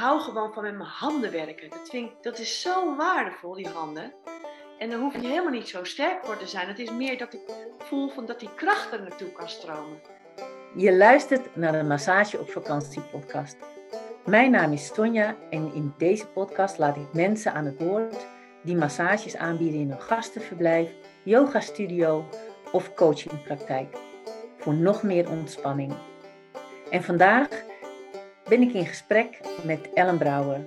hou gewoon van met mijn handen werken. Dat, vind ik, dat is zo waardevol, die handen. En dan hoef je helemaal niet zo sterk voor te zijn. Het is meer dat ik voel van dat die kracht er naartoe kan stromen. Je luistert naar de Massage op Vakantie podcast. Mijn naam is Sonja en in deze podcast laat ik mensen aan het woord die massages aanbieden in een gastenverblijf, yogastudio of coachingpraktijk. Voor nog meer ontspanning. En vandaag ben ik in gesprek met Ellen Brouwer.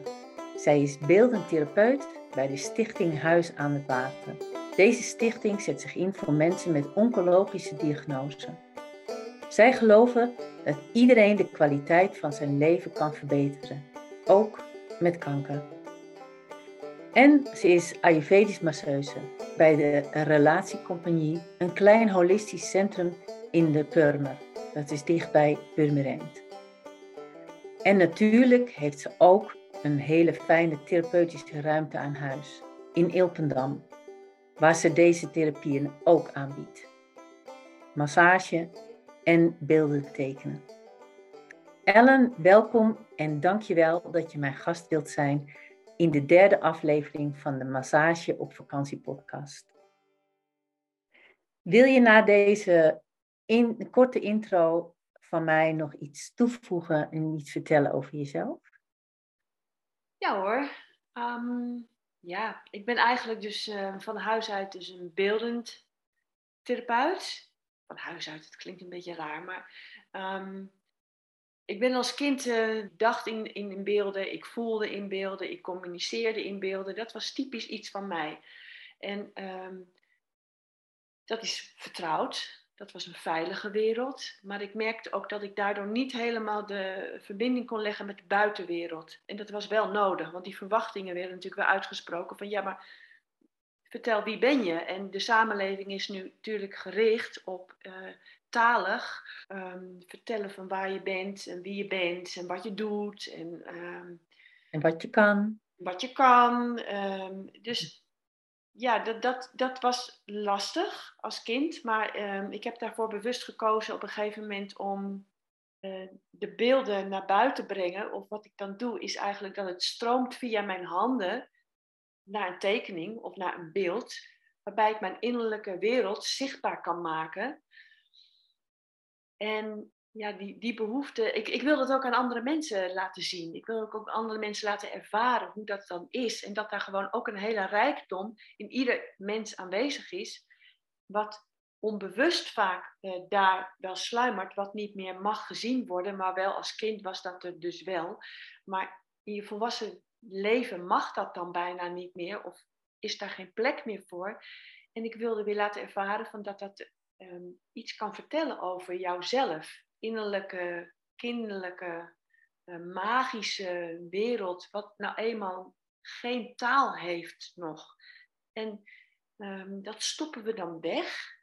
Zij is beeldend therapeut bij de Stichting Huis aan het Water. Deze stichting zet zich in voor mensen met oncologische diagnose. Zij geloven dat iedereen de kwaliteit van zijn leven kan verbeteren, ook met kanker. En ze is Ayurvedisch masseuse bij de Relatiecompagnie, een klein holistisch centrum in de Purmer. Dat is dichtbij Purmerend. En natuurlijk heeft ze ook een hele fijne therapeutische ruimte aan huis in Ilpendam, waar ze deze therapieën ook aanbiedt. Massage en beelden tekenen. Ellen, welkom en dankjewel dat je mijn gast wilt zijn in de derde aflevering van de Massage op Vakantie podcast. Wil je na deze in, korte intro van mij nog iets toevoegen en iets vertellen over jezelf? Ja hoor. Ehm, ja, ik ben eigenlijk dus uh, van huis uit dus een beeldend therapeut. Van huis uit, het klinkt een beetje raar, maar um, ik ben als kind uh, dacht in, in, beelden, ik voelde in beelden, ik communiceerde in beelden. Dat was typisch iets van mij. En um, dat is vertrouwd dat was een veilige wereld. Maar ik merkte ook dat ik daardoor niet helemaal de verbinding kon leggen met de buitenwereld. En dat was wel nodig, want die verwachtingen werden natuurlijk wel uitgesproken van ja, maar vertel wie ben je? En de samenleving is nu natuurlijk gericht op uh, talig um, vertellen van waar je bent en wie je bent en wat je doet. En, um, en wat je kan. Wat je kan. Um, dus ja, dat, dat, dat was lastig als kind. Maar um, ik heb daarvoor bewust gekozen op een gegeven moment om uh, de beelden naar buiten te brengen. Of wat ik dan doe, is eigenlijk dat het stroomt via mijn handen naar een tekening of naar een beeld. Waarbij ik mijn innerlijke wereld zichtbaar kan maken. En ja, die, die behoefte, ik, ik wil dat ook aan andere mensen laten zien. Ik wil ook, ook andere mensen laten ervaren hoe dat dan is. En dat daar gewoon ook een hele rijkdom in ieder mens aanwezig is. Wat onbewust vaak eh, daar wel sluimert, wat niet meer mag gezien worden. Maar wel als kind was dat er dus wel. Maar in je volwassen leven mag dat dan bijna niet meer. Of is daar geen plek meer voor. En ik wilde weer laten ervaren van dat dat ehm, iets kan vertellen over jouzelf innerlijke, kinderlijke, uh, magische wereld, wat nou eenmaal geen taal heeft nog. En um, dat stoppen we dan weg.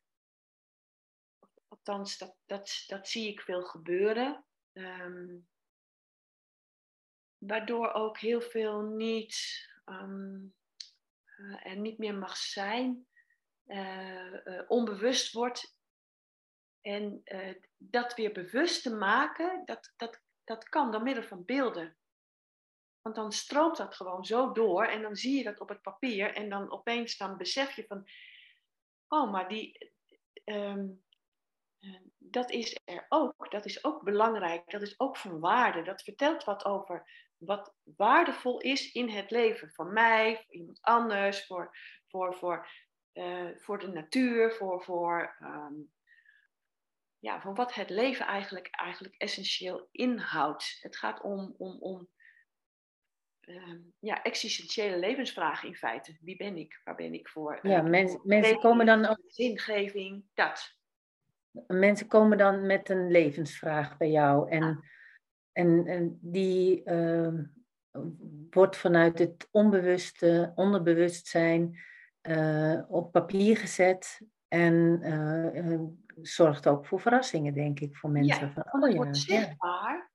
Althans, dat, dat, dat zie ik veel gebeuren. Um, waardoor ook heel veel niet um, er niet meer mag zijn, uh, onbewust wordt en uh, dat weer bewust te maken, dat, dat, dat kan door middel van beelden. Want dan stroomt dat gewoon zo door en dan zie je dat op het papier en dan opeens dan besef je van, oh, maar die, um, dat is er ook. Dat is ook belangrijk. Dat is ook van waarde. Dat vertelt wat over wat waardevol is in het leven. Voor mij, voor iemand anders, voor, voor, voor, uh, voor de natuur, voor, voor um, ja, van wat het leven eigenlijk, eigenlijk essentieel inhoudt. Het gaat om, om, om uh, ja, existentiële levensvragen in feite. Wie ben ik? Waar ben ik voor? Ja, uh, mensen, mensen komen dan ook... Zingeving, dat. Mensen komen dan met een levensvraag bij jou. En, ja. en, en die uh, wordt vanuit het onbewuste, onderbewustzijn uh, op papier gezet. En uh, zorgt ook voor verrassingen, denk ik, voor mensen. Ja, van, oh, het wordt zichtbaar.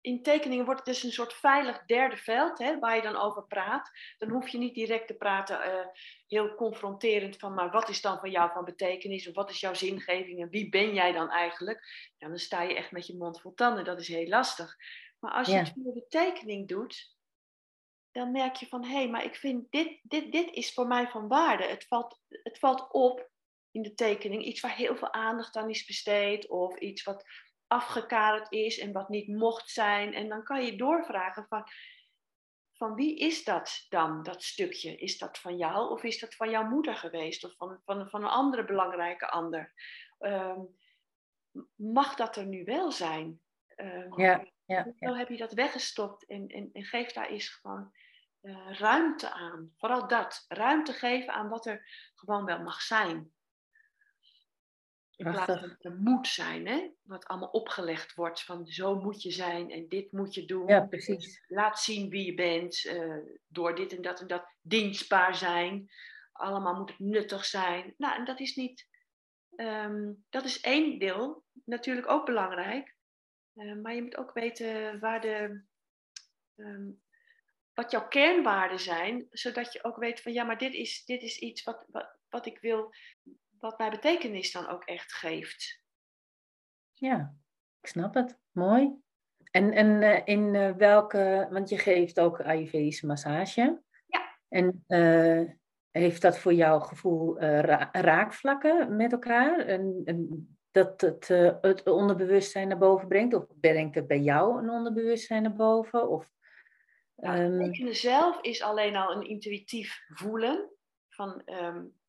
In tekeningen wordt het dus een soort veilig derde veld, hè, waar je dan over praat. Dan hoef je niet direct te praten, uh, heel confronterend van, maar wat is dan van jou van betekenis? Of wat is jouw zingeving? En wie ben jij dan eigenlijk? Dan sta je echt met je mond vol tanden. Dat is heel lastig. Maar als je het voor de tekening doet, dan merk je van hé, hey, maar ik vind dit, dit, dit is voor mij van waarde. Het valt, het valt op in de tekening, iets waar heel veel aandacht aan is besteed, of iets wat afgekaderd is en wat niet mocht zijn. En dan kan je doorvragen van, van wie is dat dan, dat stukje? Is dat van jou of is dat van jouw moeder geweest of van, van, van een andere belangrijke ander? Ehm, mag dat er nu wel zijn? Um, ja, ja, ja. heb je dat weggestopt en, en, en geef daar eens gewoon uh, ruimte aan. Vooral dat, ruimte geven aan wat er gewoon wel mag zijn. In plaats van moet zijn, hè? wat allemaal opgelegd wordt van zo moet je zijn en dit moet je doen. Ja, precies. Laat zien wie je bent uh, door dit en dat en dat. Dienstbaar zijn. Allemaal moet het nuttig zijn. Nou, en dat is niet. Um, dat is één deel, natuurlijk ook belangrijk. Uh, maar je moet ook weten waar de, um, wat jouw kernwaarden zijn, zodat je ook weet van ja, maar dit is, dit is iets wat, wat, wat ik wil wat mij betekenis dan ook echt geeft. Ja, ik snap het. Mooi. En, en uh, in uh, welke, want je geeft ook Ayurvedische massage. Ja. En uh, heeft dat voor jouw gevoel ra raakvlakken met elkaar? En, en dat het het onderbewustzijn naar boven brengt? Of brengt het bij jou een onderbewustzijn naar boven? Of, um... zelf is alleen al een intuïtief voelen van um,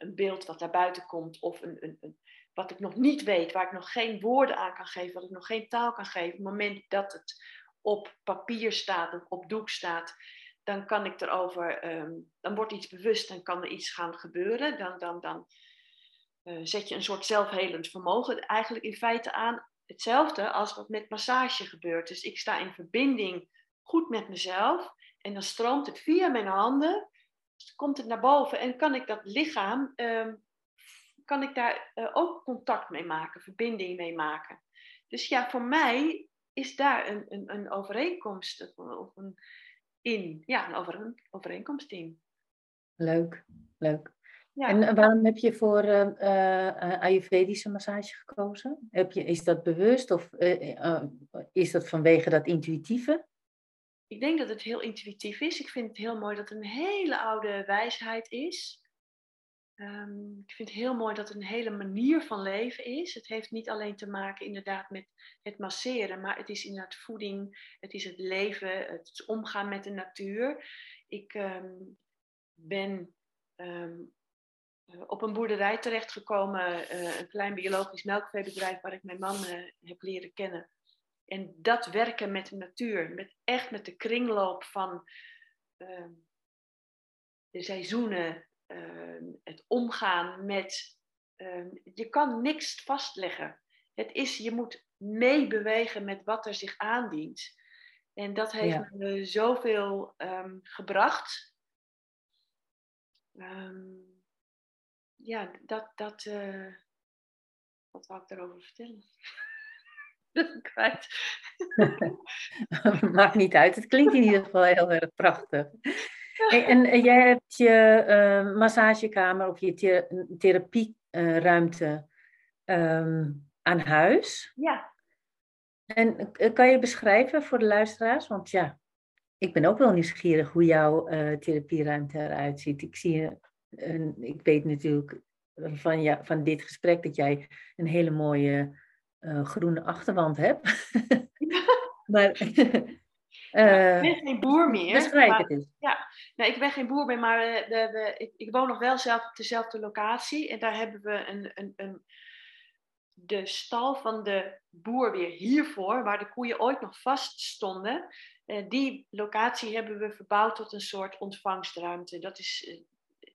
een beeld wat daar buiten komt of een, een, een, wat ik nog niet weet, waar ik nog geen woorden aan kan geven, wat ik nog geen taal kan geven. Op het moment dat het op papier staat of op doek staat, dan kan ik erover, um, dan wordt iets bewust en kan er iets gaan gebeuren. Dan, dan, dan uh, zet je een soort zelfhelend vermogen eigenlijk in feite aan. Hetzelfde als wat met massage gebeurt. Dus ik sta in verbinding goed met mezelf en dan stroomt het via mijn handen komt het naar boven en kan ik dat lichaam, um, kan ik daar uh, ook contact mee maken, verbinding mee maken. Dus ja, voor mij is daar een, een, een overeenkomst of een, in, ja, een over, overeenkomst in. Leuk, leuk. Ja. En waarom heb je voor uh, uh, Ayurvedische massage gekozen? Heb je, is dat bewust of is dat vanwege dat intuïtieve? Ik denk dat het heel intuïtief is. Ik vind het heel mooi dat het een hele oude wijsheid is. Um, ik vind het heel mooi dat het een hele manier van leven is. Het heeft niet alleen te maken inderdaad met het masseren, maar het is inderdaad voeding, het is het leven, het omgaan met de natuur. Ik um, ben um, op een boerderij terechtgekomen, uh, een klein biologisch melkveebedrijf waar ik mijn man uh, heb leren kennen. En dat werken met de natuur, met, echt met de kringloop van uh, de seizoenen, uh, het omgaan met. Uh, je kan niks vastleggen. Het is, je moet meebewegen met wat er zich aandient. En dat heeft ja. me zoveel um, gebracht. Um, ja, dat, dat, uh, wat wou ik daarover vertellen? kwijt. Maakt niet uit. Het klinkt in ieder geval heel erg prachtig. En, en jij hebt je uh, massagekamer of je thera therapieruimte uh, aan huis. Ja. En uh, kan je beschrijven voor de luisteraars? Want ja, ik ben ook wel nieuwsgierig hoe jouw uh, therapieruimte eruit ziet. Ik zie, ik weet natuurlijk van, ja, van dit gesprek dat jij een hele mooie uh, groene achterwand heb. maar, uh, ik ben geen boer meer. Beschrijf maar, het eens. Ja, nou, ik ben geen boer meer, maar uh, we, we, ik, ik, woon nog wel zelf op dezelfde locatie. En daar hebben we een, een, een, de stal van de boer weer hiervoor, waar de koeien ooit nog vast stonden. die locatie hebben we verbouwd tot een soort ontvangstruimte. Dat is,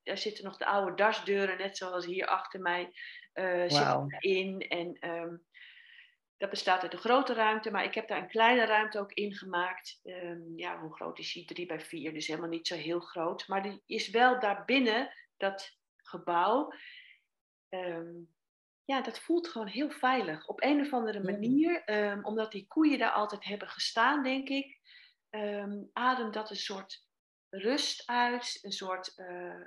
daar zitten nog de oude dasdeuren, net zoals hier achter mij, wow. zitten in. En um, dat bestaat uit een grote ruimte, maar ik heb daar een kleine ruimte ook in gemaakt. Um, ja, hoe groot is die? 3 bij 4, dus helemaal niet zo heel groot. Maar die is wel daarbinnen, dat gebouw. Um, ja, dat voelt gewoon heel veilig. Op een of andere manier, um, omdat die koeien daar altijd hebben gestaan, denk ik, ademt dat een soort rust uit, een soort uh,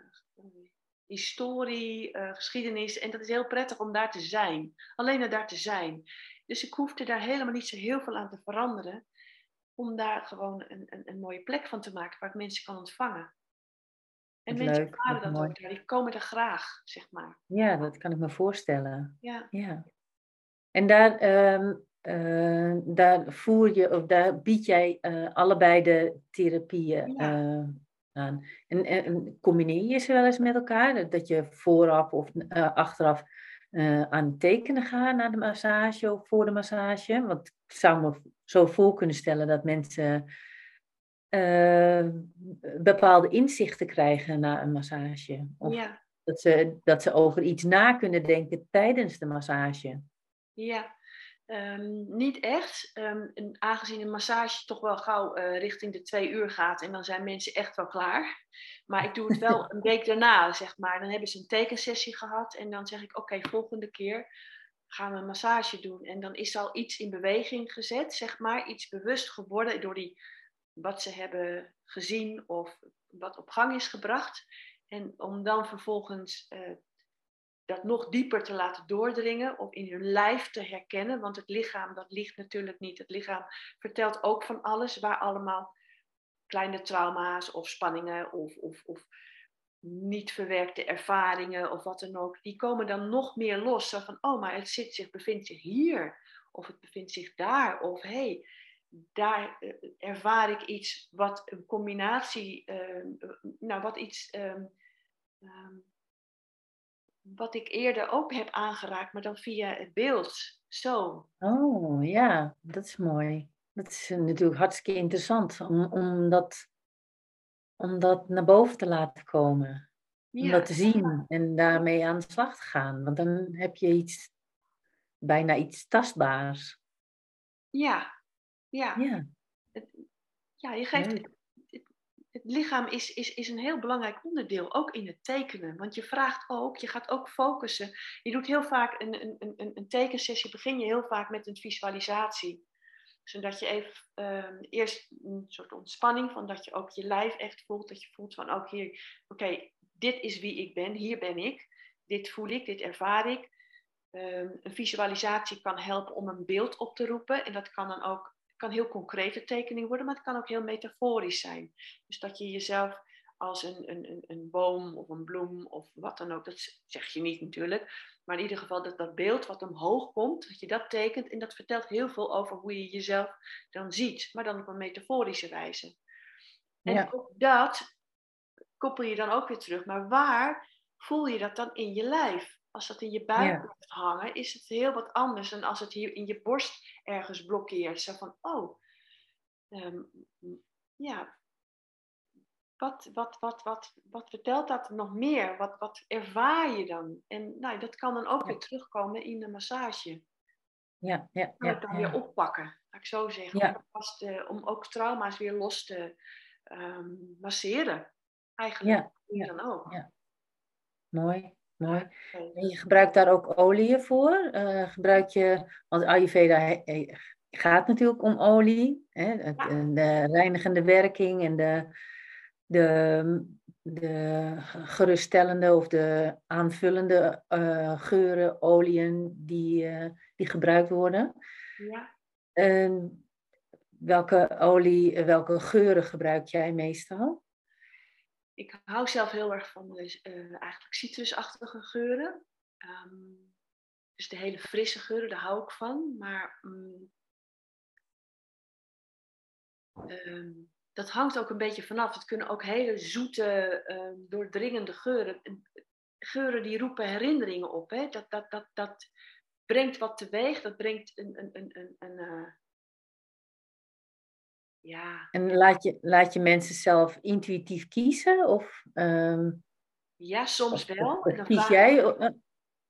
historie, uh, geschiedenis. En dat is heel prettig om daar te zijn. Alleen er daar te zijn. Dus ik hoefde daar helemaal niet zo heel veel aan te veranderen. om daar gewoon een, een, een mooie plek van te maken waar ik mensen kan ontvangen. En Wat mensen leuk, ervaren dat mooi. ook daar, die komen er graag, zeg maar. Ja, dat kan ik me voorstellen. Ja, Ja. En daar, ehm, eh, daar voer je, of daar bied jij eh, allebei de therapieën Ja. eh, aan. En, en- en combineer je ze wel eens met elkaar? Dat je vooraf of achteraf eh, aan het tekenen gaat naar de massage of voor de massage? Want ik zou me zo voor kunnen stellen dat mensen eh, bepaalde inzichten krijgen na een massage. Of ja, dat ze, dat ze over iets na kunnen denken tijdens de massage. ja. Ehm, niet echt, Ehm, en aangezien een massage toch wel gauw eh, richting de twee uur gaat en dan zijn mensen echt wel klaar. Maar ik doe het wel een week daarna, zeg maar. Dan hebben ze een tekensessie gehad en dan zeg ik, oké, volgende keer gaan we een massage doen. En dan is al iets in beweging gezet, zeg maar, iets bewust geworden door die, wat ze hebben gezien of wat op gang is gebracht. En om dan vervolgens eh, dat nog dieper te laten doordringen of in hun lijf te herkennen. Want het lichaam, dat ligt natuurlijk niet. Het lichaam vertelt ook van alles waar allemaal kleine trauma's of spanningen of, of, of niet verwerkte ervaringen of wat dan ook, die komen dan nog meer los. Zo van, oh, maar het zit zich, bevindt zich hier of het bevindt zich daar of hé, hey, daar eh, ervaar ik iets wat een combinatie, eh, nou wat iets, ehm, ehm, wat ik eerder ook heb aangeraakt, maar dan via het beeld. Zo. Oh ja, dat is mooi. Dat is natuurlijk hartstikke interessant om, om, dat, om dat naar boven te laten komen. Om dat te zien en daarmee aan de slag te gaan. Want dan heb je iets, bijna iets tastbaars. ja, ja. Ja, Ja, je geeft. Het, lichaam is, is, is een heel belangrijk onderdeel, ook in het tekenen. Want je vraagt ook, je gaat ook focussen. Je doet heel vaak een, een, een, een tekensessie, begin je heel vaak met een visualisatie. Zodat je even ehm, eerst een soort ontspanning, van dat je ook je lijf echt voelt. Dat je voelt van, ook hier, oké, dit is wie ik ben, hier ben ik. Dit voel ik, dit ervaar ik. Ehm, een visualisatie kan helpen om een beeld op te roepen. En dat kan dan ook kan heel concrete tekening worden, maar het kan ook heel metaforisch zijn. Dus dat je jezelf als een, een, een, boom of een bloem of wat dan ook, dat zeg je niet natuurlijk, maar in ieder geval dat dat beeld wat omhoog komt, dat je dat tekent en dat vertelt heel veel over hoe je jezelf dan ziet, maar dan op een metaforische wijze. En Ja. ook dat koppel je dan ook weer terug, maar waar voel je dat dan in je lijf? Als dat in je buik Ja. blijft hangen, is het heel wat anders dan als het hier in je borst ergens blokkeert. Zo van, oh, ehm, ja, wat, wat, wat, wat, wat vertelt dat nog meer? Wat, wat ervaar je dan? En nou, dat kan dan ook weer terugkomen in de massage. ja, ja, Kan ja, het dan weer oppakken, laat ik zo zeggen. Ja. Om, vast, eh, om ook trauma's weer los te ehm, masseren. Eigenlijk, ja, dan ook. ja. Mooi, je gebruikt daar ook oliën voor? Eh, gebruik je, want Ayurveda gaat natuurlijk om olie, hè? En de reinigende werking en de, de, de geruststellende of de aanvullende eh, geuren, oliën die, eh, die gebruikt worden. Ja. Welke olie, welke geuren gebruik jij meestal? Ik hou zelf heel erg van de, eh, eigenlijk citrusachtige geuren. Ehm, dus de hele frisse geuren, daar hou ik van. Maar mm, ehm, dat hangt ook een beetje vanaf. Het kunnen ook hele zoete, ehm, doordringende geuren. Geuren die roepen herinneringen op. Hè? Dat, dat, dat, dat brengt wat teweeg. Dat brengt een, een, een, een, een eh, ja, En laat je, laat je mensen zelf intuïtief kiezen? Of, ehm, ja, soms of, wel. of En dan kies jij? ik- o- eh,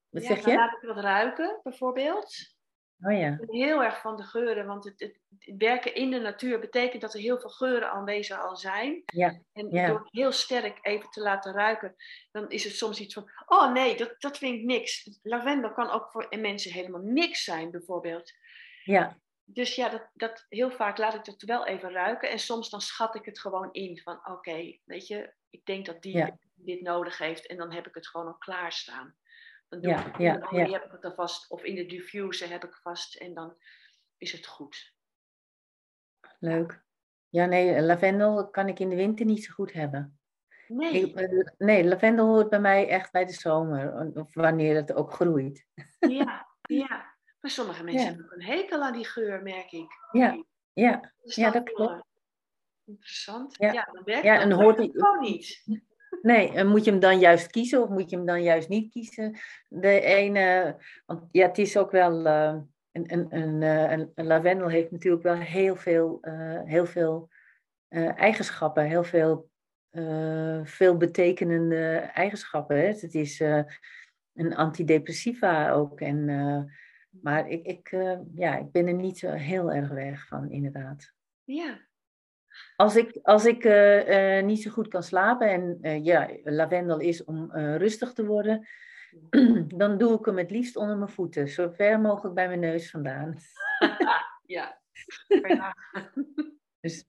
Wat ja, zeg dan je? laat ik wat ruiken, bijvoorbeeld. Oh ja. Ik ben heel erg van de geuren, want het, het, het werken in de natuur betekent dat er heel veel geuren aanwezig al zijn. Ja, En ja. door het heel sterk even te laten ruiken, dan is het soms iets van, oh nee, dat, dat vind ik niks. Lavendel kan ook voor mensen helemaal niks zijn, bijvoorbeeld. ja, Dus ja, dat, dat, heel vaak laat ik dat wel even ruiken. En soms dan schat ik het gewoon in van, oké, weet je, ik denk dat die Ja. dit nodig heeft. En dan heb ik het gewoon al klaarstaan. Dan doe Ja, ik het ja, ja. heb ik het alvast, of in de diffuser heb ik vast. En dan is het goed. leuk. Ja, nee, lavendel kan ik in de winter niet zo goed hebben. Nee. Ik, nee, lavendel hoort bij mij echt bij de zomer, of wanneer het ook groeit. Ja, ja. Maar sommige mensen hebben ook een hekel aan die geur, merk ik. Ja, ja, Dus ja dat klopt. eh, Interessant. Ja. Ja, dan werkt Ja, dat en hoort die- gewoon niet. Nee, en moet je hem dan juist kiezen of moet je hem dan juist niet kiezen? De ene, want ja, het is ook wel, eh, een, een, een, eh, een, een lavendel heeft natuurlijk wel heel veel, heel veel eigenschappen, heel veel, veel betekenende eigenschappen. Hè? Het is een antidepressiva ook. En, maar ik, ik, eh, ja, ik ben er niet zo heel erg weg van, inderdaad. Ja, Als ik, als ik eh, eh, niet zo goed kan slapen en ja, lavendel is om rustig te worden, dan doe ik hem het liefst onder mijn voeten, zo ver mogelijk bij mijn neus vandaan. ja. Dus,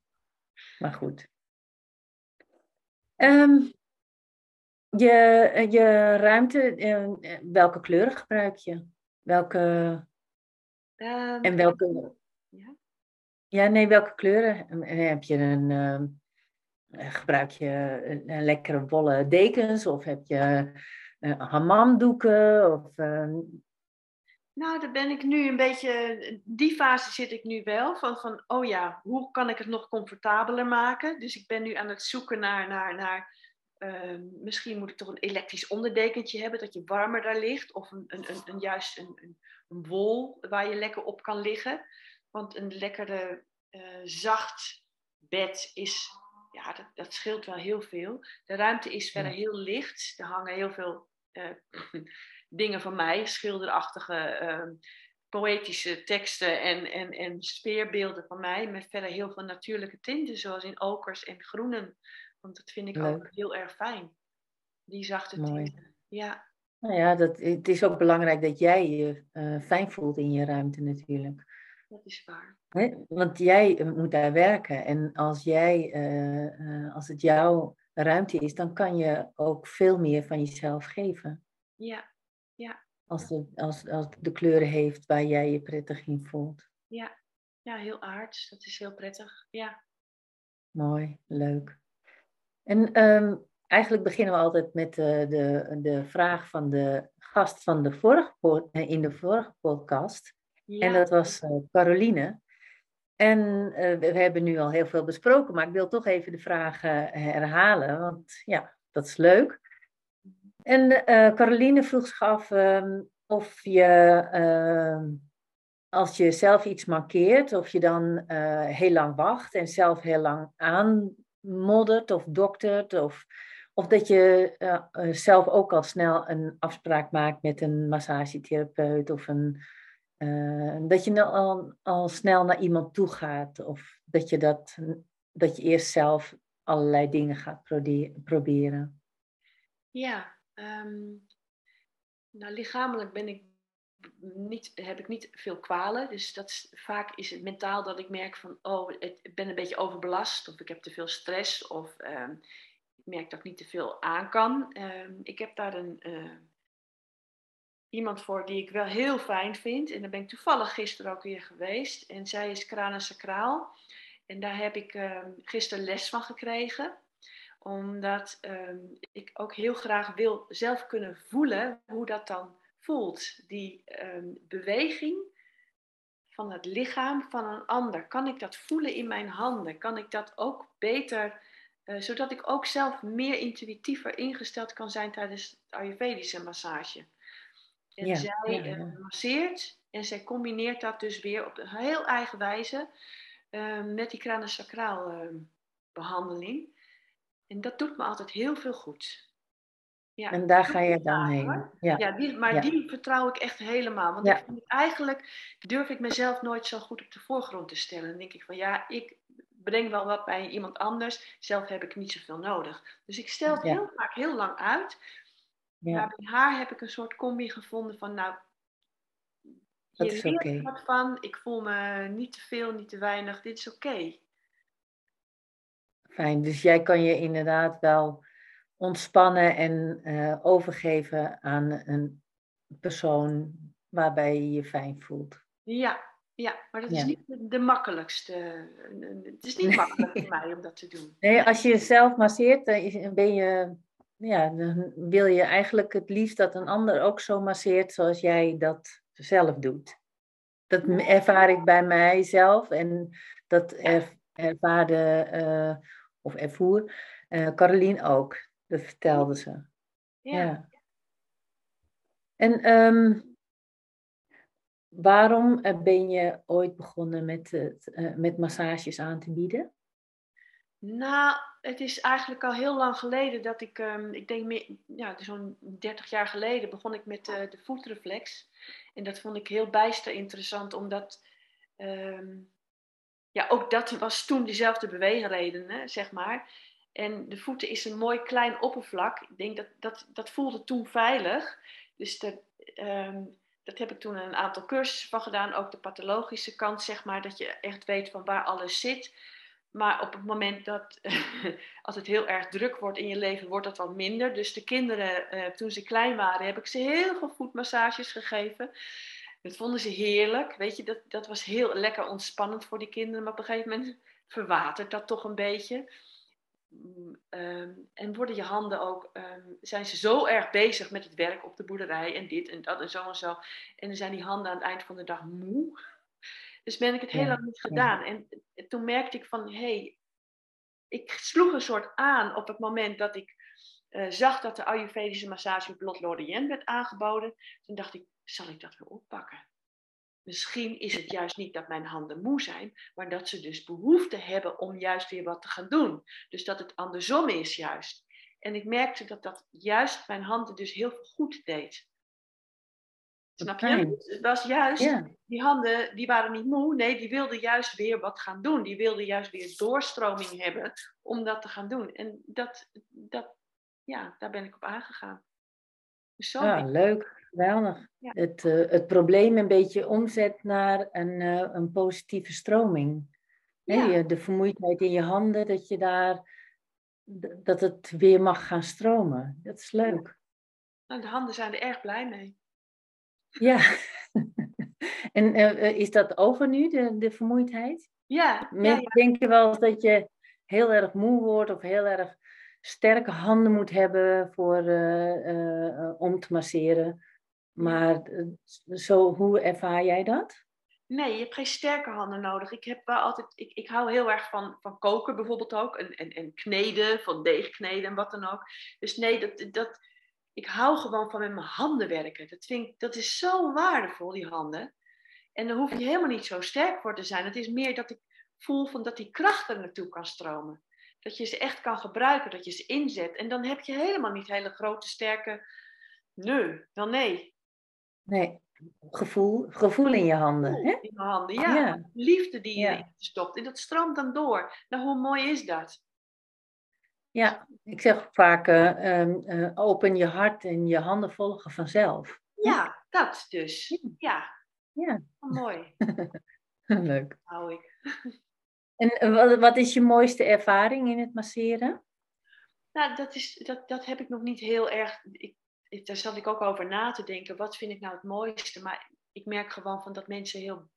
maar goed. Ehm, je, je ruimte, welke kleuren gebruik je? Welke, Ehm, en welke, ja. ja, nee, welke kleuren? Eh, Heb je een, eh, gebruik je een, een lekkere wollen dekens of heb je uh, hammamdoeken? Of, ehm, Nou, daar ben ik nu een beetje, die fase zit ik nu wel, van, van oh ja, hoe kan ik het nog comfortabeler maken? Dus ik ben nu aan het zoeken naar, naar, naar ehm, misschien moet ik toch een elektrisch onderdekentje hebben, dat je warmer daar ligt, of een, een, een, een juist een, een, wol waar je lekker op kan liggen. Want een lekkere, eh, zacht bed is, ja, dat, dat scheelt wel heel veel. De ruimte is verder heel licht, er hangen heel veel... eh, dingen van mij, schilderachtige, ehm, poëtische teksten en, en, en sfeerbeelden van mij, met verder heel veel natuurlijke tinten, zoals in okers en groenen. Want dat vind ik ook heel erg fijn, die zachte tinten. Ja, nou ja, dat, het is ook belangrijk dat jij je eh, fijn voelt in je ruimte natuurlijk. dat is waar. Want jij eh, moet daar werken. En als, jij, eh, als het jouw ruimte is, dan kan je ook veel meer van jezelf geven. Ja, Als de, als, als de kleuren heeft waar jij je prettig in voelt. ja, ja, heel aards. Dat is heel prettig. Ja, Mooi, leuk. En ehm, eigenlijk beginnen we altijd met de, de, de vraag van de gast van de vorige, eh, in de vorige podcast. ja. En dat was eh, Caroline. En eh, we, hebben nu al heel veel besproken, maar ik wil toch even de vragen eh, herhalen, want ja, dat is leuk. En eh, Caroline vroeg zich af ehm, of je, ehm, als je zelf iets markeert, of je dan eh, heel lang wacht en zelf heel lang aanmoddert of doktert, of, of dat je eh, eh, zelf ook al snel een afspraak maakt met een massagetherapeut of een eh, dat je nou al, al snel naar iemand toe gaat. Of dat je, dat, dat je eerst zelf allerlei dingen gaat proberen. Ja, ehm, nou lichamelijk ben ik niet, heb ik niet veel kwalen. Dus dat vaak is het mentaal dat ik merk van, oh, ik ben een beetje overbelast. Of ik heb te veel stress. Of ehm, ik merk dat ik niet te veel aan kan. Ehm, ik heb daar een, eh, iemand voor die ik wel heel fijn vind. En daar ben ik toevallig gisteren ook weer geweest. En zij is Sacraal. En daar heb ik ehm, gisteren les van gekregen omdat ik ook heel graag wil zelf kunnen voelen hoe dat dan voelt. Die ehm, beweging van het lichaam van een ander. Kan ik dat voelen in mijn handen? Kan ik dat ook beter, eh, zodat ik ook zelf meer intuïtiever ingesteld kan zijn tijdens de Ayurvedische massage. En Ja, zij ja, eh, masseert en zij combineert dat dus weer op een heel eigen wijze eh, met die kranensacraal eh, behandeling. En dat doet me altijd heel veel goed. Ja, En daar ga je dan heen. hoor. Ja, Ja, die, maar Ja. die vertrouw ik echt helemaal. Want ik vind eigenlijk durf ik mezelf nooit zo goed op de voorgrond te stellen. Dan denk ik van ja, ik breng wel wat bij iemand anders. Zelf heb ik niet zoveel nodig. Dus ik stel het heel vaak heel lang uit. ja, Maar bij haar heb ik een soort combi gevonden van nou, Dat hier is ik wat van. Ik voel me niet te veel, niet te weinig. Dit is oké. fijn. Dus jij kan je inderdaad wel ontspannen en eh, overgeven aan een persoon waarbij je je fijn voelt. Ja, Ja, maar dat is niet de, makkelijkste. Het is niet makkelijk voor mij om dat te doen. Nee, als je jezelf masseert, dan ben je, ja, dan wil je eigenlijk het liefst dat een ander ook zo masseert zoals jij dat zelf doet. Dat ervaar ik bij mijzelf en dat ervaarde uh, of ervoer uh, Caroline ook. Dat vertelde ze. Ja. En um, waarom ben je ooit begonnen met, het, uh, met massages aan te bieden? Nou, het is eigenlijk al heel lang geleden dat ik, um, ik denk meer, ja, zo'n 30 jaar geleden begon ik met uh, de voetreflex. En dat vond ik heel bijster interessant, omdat um, ja, ook dat was toen diezelfde beweegreden, zeg maar. En de voeten is een mooi klein oppervlak. Ik denk dat dat, dat voelde toen veilig. Dus dat, um, dat heb ik toen een aantal cursussen van gedaan. Ook de pathologische kant, zeg maar. Dat je echt weet van waar alles zit. Maar op het moment dat, als het heel erg druk wordt in je leven, wordt dat wat minder. Dus de kinderen, uh, toen ze klein waren, heb ik ze heel veel voetmassages gegeven. Dat vonden ze heerlijk. Weet je, dat, dat was heel lekker ontspannend voor die kinderen. Maar op een gegeven moment verwatert dat toch een beetje. Ehm, en worden je handen ook, ehm, zijn ze zo erg bezig met het werk op de boerderij en dit en dat en zo en zo. En dan zijn die handen aan het eind van de dag moe. Dus ben ik het heel lang niet gedaan. En toen merkte ik van, hé, hey, ik sloeg een soort aan op het moment dat ik uh, zag dat de Ayurvedische massage op Lot Lorient werd aangeboden. Toen dacht ik, zal ik dat weer oppakken? Misschien is het juist niet dat mijn handen moe zijn, maar dat ze dus behoefte hebben om juist weer wat te gaan doen. Dus dat het andersom is juist. En ik merkte dat dat juist mijn handen dus heel veel goed deed. Snap je? Het was juist, die handen die waren niet moe. Nee, die wilden juist weer wat gaan doen. Die wilden juist weer doorstroming hebben om dat te gaan doen. En dat, dat, ja, daar ben ik op aangegaan. Zo ja, leuk. Geweldig. Het, uh, het probleem een beetje omzet naar een, uh, een positieve stroming. Ja. de vermoeidheid in je handen, dat je daar, dat het weer mag gaan stromen. Dat is leuk. Nou, de handen zijn er erg blij mee. Ja. en uh, is dat over nu, de, de vermoeidheid? Ja. Mensen ja, denken wel dat je heel erg moe wordt of heel erg sterke handen moet hebben voor, om te masseren. Maar eh, zo, hoe ervaar jij dat? Nee, je hebt geen sterke handen nodig. Ik, heb wel altijd, ik, ik hou heel erg van, van koken bijvoorbeeld ook. En, en, en kneden, van deeg kneden en wat dan ook. Dus nee, dat, dat, ik hou gewoon van met mijn handen werken. Dat, vind dat is zo waardevol, die handen. En dan hoef je helemaal niet zo sterk voor te zijn. Het is meer dat ik voel van dat die kracht er naartoe kan stromen. Dat je ze echt kan gebruiken, dat je ze inzet. En dan heb je helemaal niet hele grote, sterke... Nee, wel nee. Nee, gevoel, gevoel in je handen. Hè? In je handen, ja. Liefde die je ja. stopt. En dat stroomt dan door. Nou, hoe mooi is dat? Ja, ik zeg vaak, uh, open je hart en je handen volgen vanzelf. Ja, dat dus. Ja. Ja. Oh, mooi. Leuk. Hou ik. En eh, wat, wat is je mooiste ervaring in het masseren? Nou, dat, is, dat, dat heb ik nog niet heel erg. Ik daar zat ik ook over na te denken. Wat vind ik nou het mooiste? Maar ik merk gewoon van dat mensen heel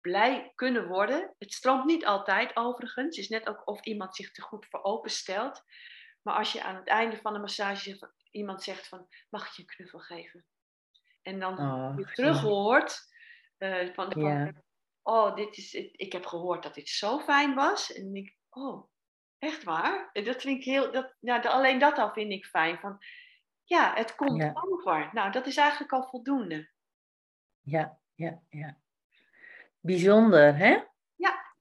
blij kunnen worden. Het stroomt niet altijd overigens. Het is net ook of iemand zich te goed voor openstelt. Maar als je aan het einde van de massage iemand zegt van... Mag ik je een knuffel geven? En dan oh, je terug hoort uh, van... de Oh, dit is, ik heb gehoord dat dit zo fijn was. En ik, oh, echt waar? Dat vind ik heel, dat, nou, alleen dat al vind ik fijn. Van, ja, het komt over. Nou, dat is eigenlijk al voldoende. Ja, ja, ja. Bijzonder, hè? Ja.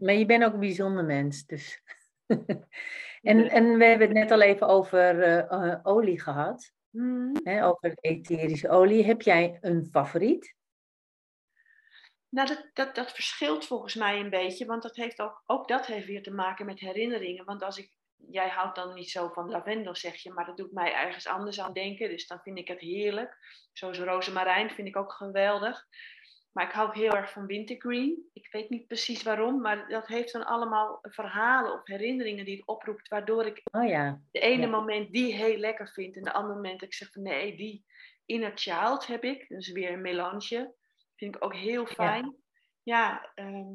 Maar je bent ook een bijzonder mens, dus. en, en we hebben het net al even over uh, olie gehad. Mm. Hè, over etherische olie. Heb jij een favoriet? Nou, dat, dat, dat verschilt volgens mij een beetje, want dat heeft ook, ook dat heeft weer te maken met herinneringen. Want als ik jij houdt dan niet zo van lavendel, zeg je, maar dat doet mij ergens anders aan denken. Dus dan vind ik het heerlijk. Zoals rozemarijn vind ik ook geweldig. Maar ik hou heel erg van wintergreen. Ik weet niet precies waarom, maar dat heeft dan allemaal verhalen of herinneringen die het oproept, waardoor ik oh ja. de ene moment die heel lekker vind en de andere moment ik zeg van nee, die inner child heb ik. Dus weer een melange. Vind ik ook heel fijn. ja, ehm,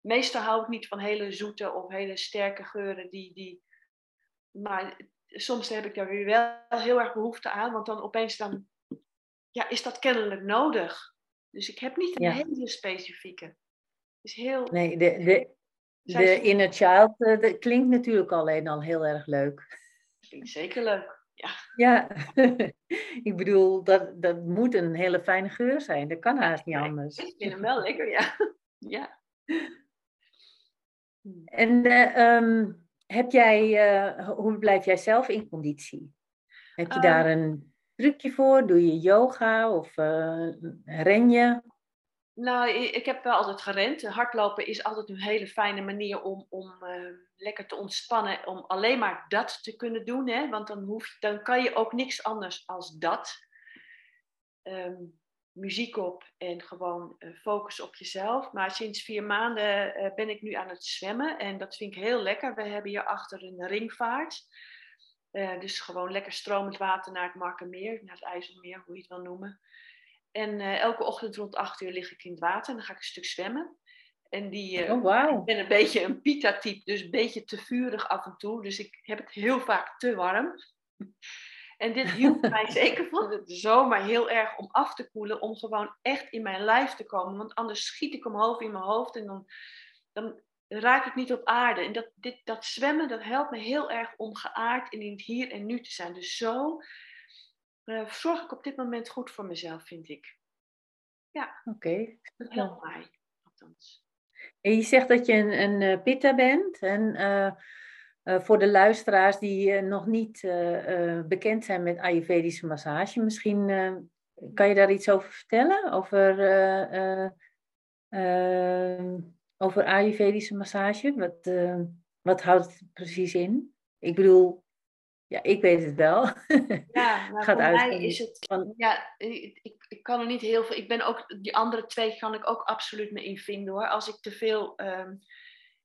meestal hou ik niet van hele zoete of hele sterke geuren. Die, die, maar soms heb ik daar weer wel heel erg behoefte aan, want dan opeens dan, ja, is dat kennelijk nodig. Dus ik heb niet een hele specifieke. is heel... Nee, de, de, de inner child uh, dat klinkt natuurlijk alleen al heel erg leuk. Klinkt zeker leuk. Ja, ja. ik bedoel, dat, dat moet een hele fijne geur zijn. Dat kan haast niet anders. Ik vind hem wel lekker, ja. ja. En uh, heb jij, uh, hoe blijf jij zelf in conditie? Heb je daar ehm. een trucje voor? Doe je yoga of uh, ren je? Nou, ik heb wel altijd gerend. Hardlopen is altijd een hele fijne manier om, om uh, lekker te ontspannen. Om alleen maar dat te kunnen doen. Hè? Want dan, hoef, dan kan je ook niks anders als dat. Um, muziek op en gewoon uh, focus op jezelf. Maar sinds vier maanden uh, ben ik nu aan het zwemmen. En dat vind ik heel lekker. We hebben hier achter een ringvaart. dus gewoon lekker stromend water naar het Markermeer. Naar het IJsselmeer, hoe je het wil noemen. En uh, elke ochtend rond 8 uur lig ik in het water en dan ga ik een stuk zwemmen. En die, uh, oh, wow. ik ben een beetje een pita-type, dus een beetje te vurig af en toe. Dus ik heb het heel vaak te warm. En dit hielp mij zeker van de zomer heel erg om af te koelen, om gewoon echt in mijn lijf te komen. Want anders schiet ik omhoog in mijn hoofd en dan, dan raak ik niet op aarde. En dat, dit, dat zwemmen, dat helpt me heel erg om geaard en in het hier en nu te zijn. Dus zo uh, zorg ik op dit moment goed voor mezelf, vind ik. Ja. Oké. Okay. Dat helpt mij, althans. En je zegt dat je een, een uh, pitta bent. En uh, voor de luisteraars die nog niet bekend zijn met Ayurvedische massage, misschien kan je daar iets over vertellen? Over, over Ayurvedische massage? Wat, wat houdt het precies in? Ik bedoel, ja, ik weet het wel. Ja, maar voor mij is het... Van... Ja, ik, ik kan er niet heel veel... Ik ben ook... Die andere twee kan ik ook absoluut me in vinden hoor. Als ik te veel um,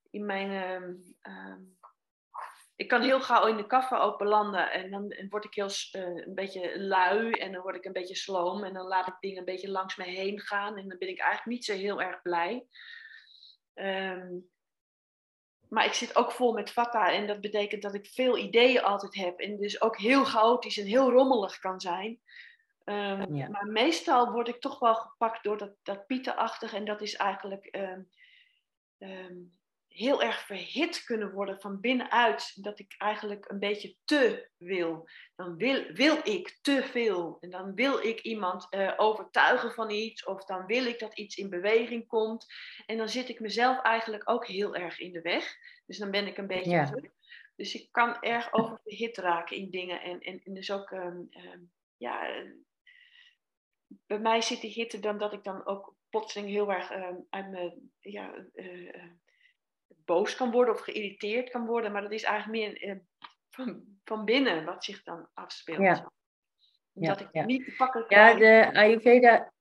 in mijn... Um, ik kan heel gauw in de kaffe open landen en dan word ik heel uh, een beetje lui en dan word ik een beetje sloom en dan laat ik dingen een beetje langs me heen gaan en dan ben ik eigenlijk niet zo heel erg blij. Um, maar ik zit ook vol met vata en dat betekent dat ik veel ideeën altijd heb. En dus ook heel chaotisch en heel rommelig kan zijn. Um, Maar meestal word ik toch wel gepakt door dat, dat pietenachtig. En dat is eigenlijk um, heel erg verhit kunnen worden van binnenuit. Dat ik eigenlijk een beetje te wil. Dan wil, wil ik te veel. En dan wil ik iemand uh, overtuigen van iets. Of dan wil ik dat iets in beweging komt. En dan zit ik mezelf eigenlijk ook heel erg in de weg. Dus dan ben ik een beetje ja. Dus ik kan erg oververhit raken in dingen. En, en, en dus ook, um, um, ja, bij mij zit die hitte dan dat ik dan ook plotseling heel erg um, uit mijn, ja, uh, boos kan worden of geïrriteerd kan worden. Maar dat is eigenlijk meer uh, van, van binnen wat zich dan afspeelt. Ja. Dat ik ja. niet te pakken Ja, de Ayurveda...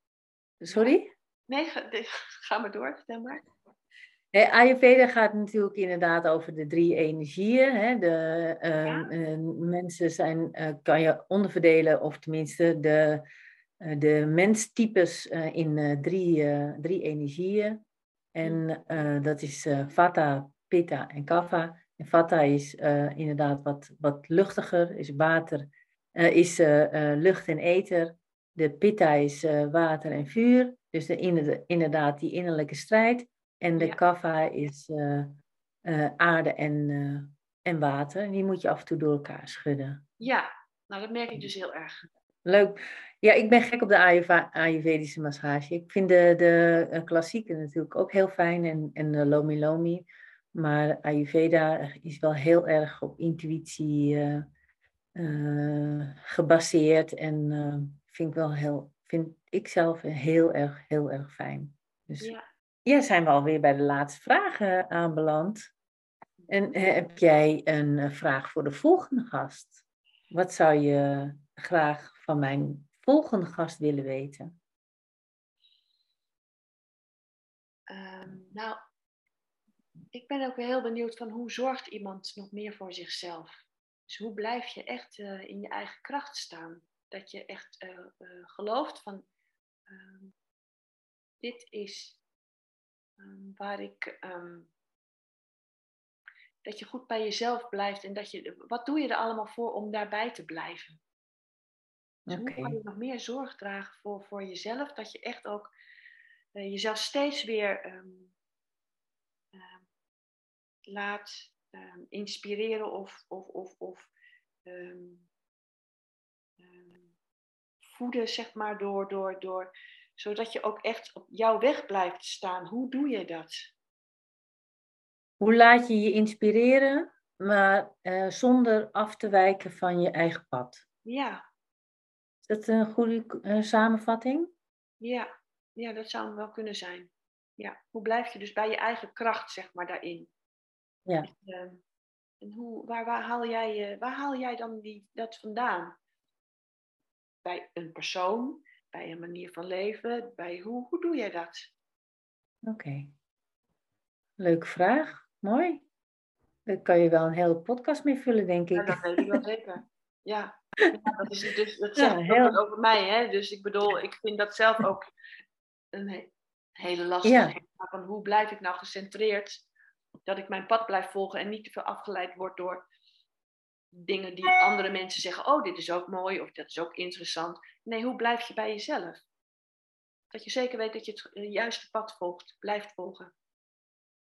Sorry? Nee, ga, ga maar door, vertel maar. Nee, Ayurveda gaat natuurlijk inderdaad over de drie energieën. Hè. De, uh, mensen zijn, uh, kan je onderverdelen, of tenminste de, de menstypes in drie, drie energieën. En dat is Vata, Pitta en Kapha. En Vata is inderdaad wat, wat luchtiger, is water, is lucht en ether. De Pitta is water en vuur. Dus de, inderdaad die innerlijke strijd. En de ja. kava is uh, uh, aarde en, uh, en water. En die moet je af en toe door elkaar schudden. Ja, nou dat merk ik dus heel erg. Leuk. Ja, ik ben gek op de Ayurvedische massage. Ik vind de, de klassieke natuurlijk ook heel fijn en, en de Lomi Lomi. Maar Ayurveda is wel heel erg op intuïtie gebaseerd. En vind ik wel heel, vind ik zelf heel erg, heel erg fijn. Dus ja. Ja, zijn we alweer bij de laatste vragen aanbeland. En eh, heb jij een eh, vraag voor de volgende gast? Wat zou je graag van mijn volgende gast willen weten? Um, nou, ik ben ook heel benieuwd van hoe zorgt iemand nog meer voor zichzelf? Dus hoe blijf je echt uh, in je eigen kracht staan? Dat je echt uh, uh, gelooft van, dit is ehm, waar ik, ehm, dat je goed bij jezelf blijft en dat je, wat doe je er allemaal voor om daarbij te blijven? Dus hoe kan je nog meer zorg dragen voor, voor jezelf, dat je echt ook uh, jezelf steeds weer um, laat inspireren of, of, of, of voeden, zeg maar, door, door, door, zodat je ook echt op jouw weg blijft staan. Hoe doe je dat? Hoe laat je je inspireren, maar uh, zonder af te wijken van je eigen pad? Ja. Is dat een goede uh, samenvatting? Ja. ja, dat zou hem wel kunnen zijn. Ja. Hoe blijf je dus bij je eigen kracht, zeg maar, daarin? Ja. Uh, en hoe, waar, waar, haal jij, waar haal jij dan die, dat vandaan? bij een persoon, bij een manier van leven, bij hoe, hoe doe jij dat? Oké. Leuke vraag. Mooi. Daar kan je wel een hele podcast mee vullen, denk ik. Ja, dat weet ik wel zeker. Ja, ja dat, is, dus, dat zegt ja, heel... over mij. Hè? Dus ik bedoel, ik vind dat zelf ook een hele lastige. Ja. Van hoe blijf ik nou gecentreerd? Dat ik mijn pad blijf volgen en niet te veel afgeleid word door dingen die andere mensen zeggen, oh, dit is ook mooi of dat is ook interessant. Nee, hoe blijf je bij jezelf? Dat je zeker weet dat je het eh, juiste pad volgt, blijft volgen.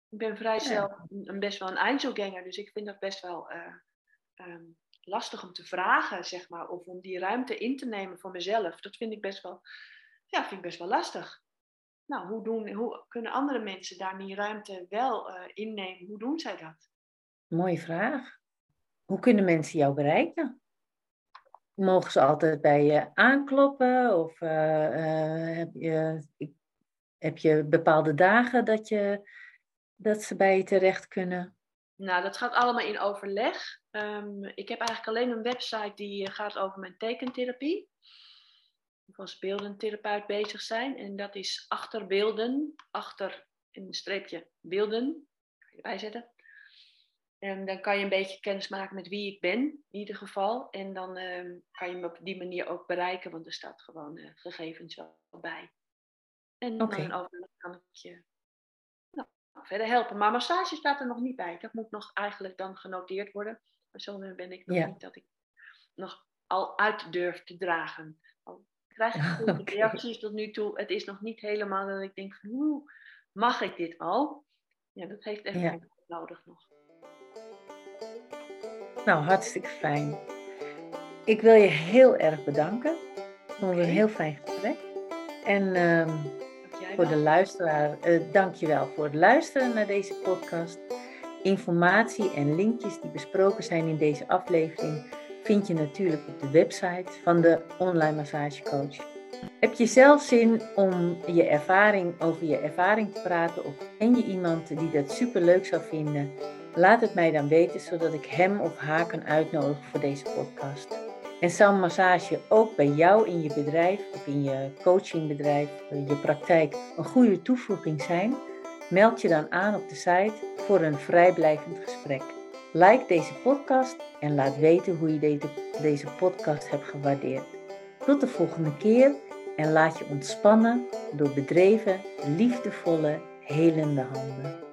Ik ben vrij zelf een, best wel een Einzelganger, dus ik vind dat best wel uh, um, lastig om te vragen, zeg maar, of om die ruimte in te nemen voor mezelf. Dat vind ik best wel, ja, vind ik best wel lastig. Nou, hoe, doen, hoe kunnen andere mensen daar die ruimte wel uh, innemen? Hoe doen zij dat? Mooie vraag. Hoe kunnen mensen jou bereiken? Mogen ze altijd bij je aankloppen? Of uh, heb, je, heb je bepaalde dagen dat, je, dat ze bij je terecht kunnen? Nou, dat gaat allemaal in overleg. Um, ik heb eigenlijk alleen een website die eh, gaat over mijn tekentherapie. Of als beeldentherapeut bezig zijn. En dat is achterbeelden, achter een streepje beelden. Ga je bijzetten. En dan kan je een beetje kennis maken met wie ik ben, in ieder geval. En dan ehm, kan je me op die manier ook bereiken, want er staat gewoon uh, gegevens wel bij. En dan overleg kan ik je nou, verder helpen. Maar massage staat er nog niet bij. Dat moet nog eigenlijk dan genoteerd worden. Maar zo ben ik nog niet dat ik nog al uit durf te dragen. Al krijg ik goede reacties tot nu toe. Het is nog niet helemaal dat ik denk van, hoe mag ik dit al? Ja, dat heeft ja. nodig nog. Nou, hartstikke fijn. Ik wil je heel erg bedanken. Ik vond het een heel fijn gesprek. En um, voor de luisteraar, uh, dank je wel voor het luisteren naar deze podcast. Informatie en linkjes die besproken zijn in deze aflevering vind je natuurlijk op de website van de Online Massagecoach. Heb je zelf zin om je ervaring over je ervaring te praten of ken je iemand die dat super leuk zou vinden? Laat het mij dan weten, zodat ik hem of haar kan uitnodigen voor deze podcast. En zou massage ook bij jou in je bedrijf of in je coachingbedrijf, je praktijk, een goede toevoeging zijn? Meld je dan aan op de site voor een vrijblijvend gesprek. Like deze podcast en laat weten hoe je deze podcast hebt gewaardeerd. Tot de volgende keer en laat je ontspannen door bedreven, liefdevolle, helende handen.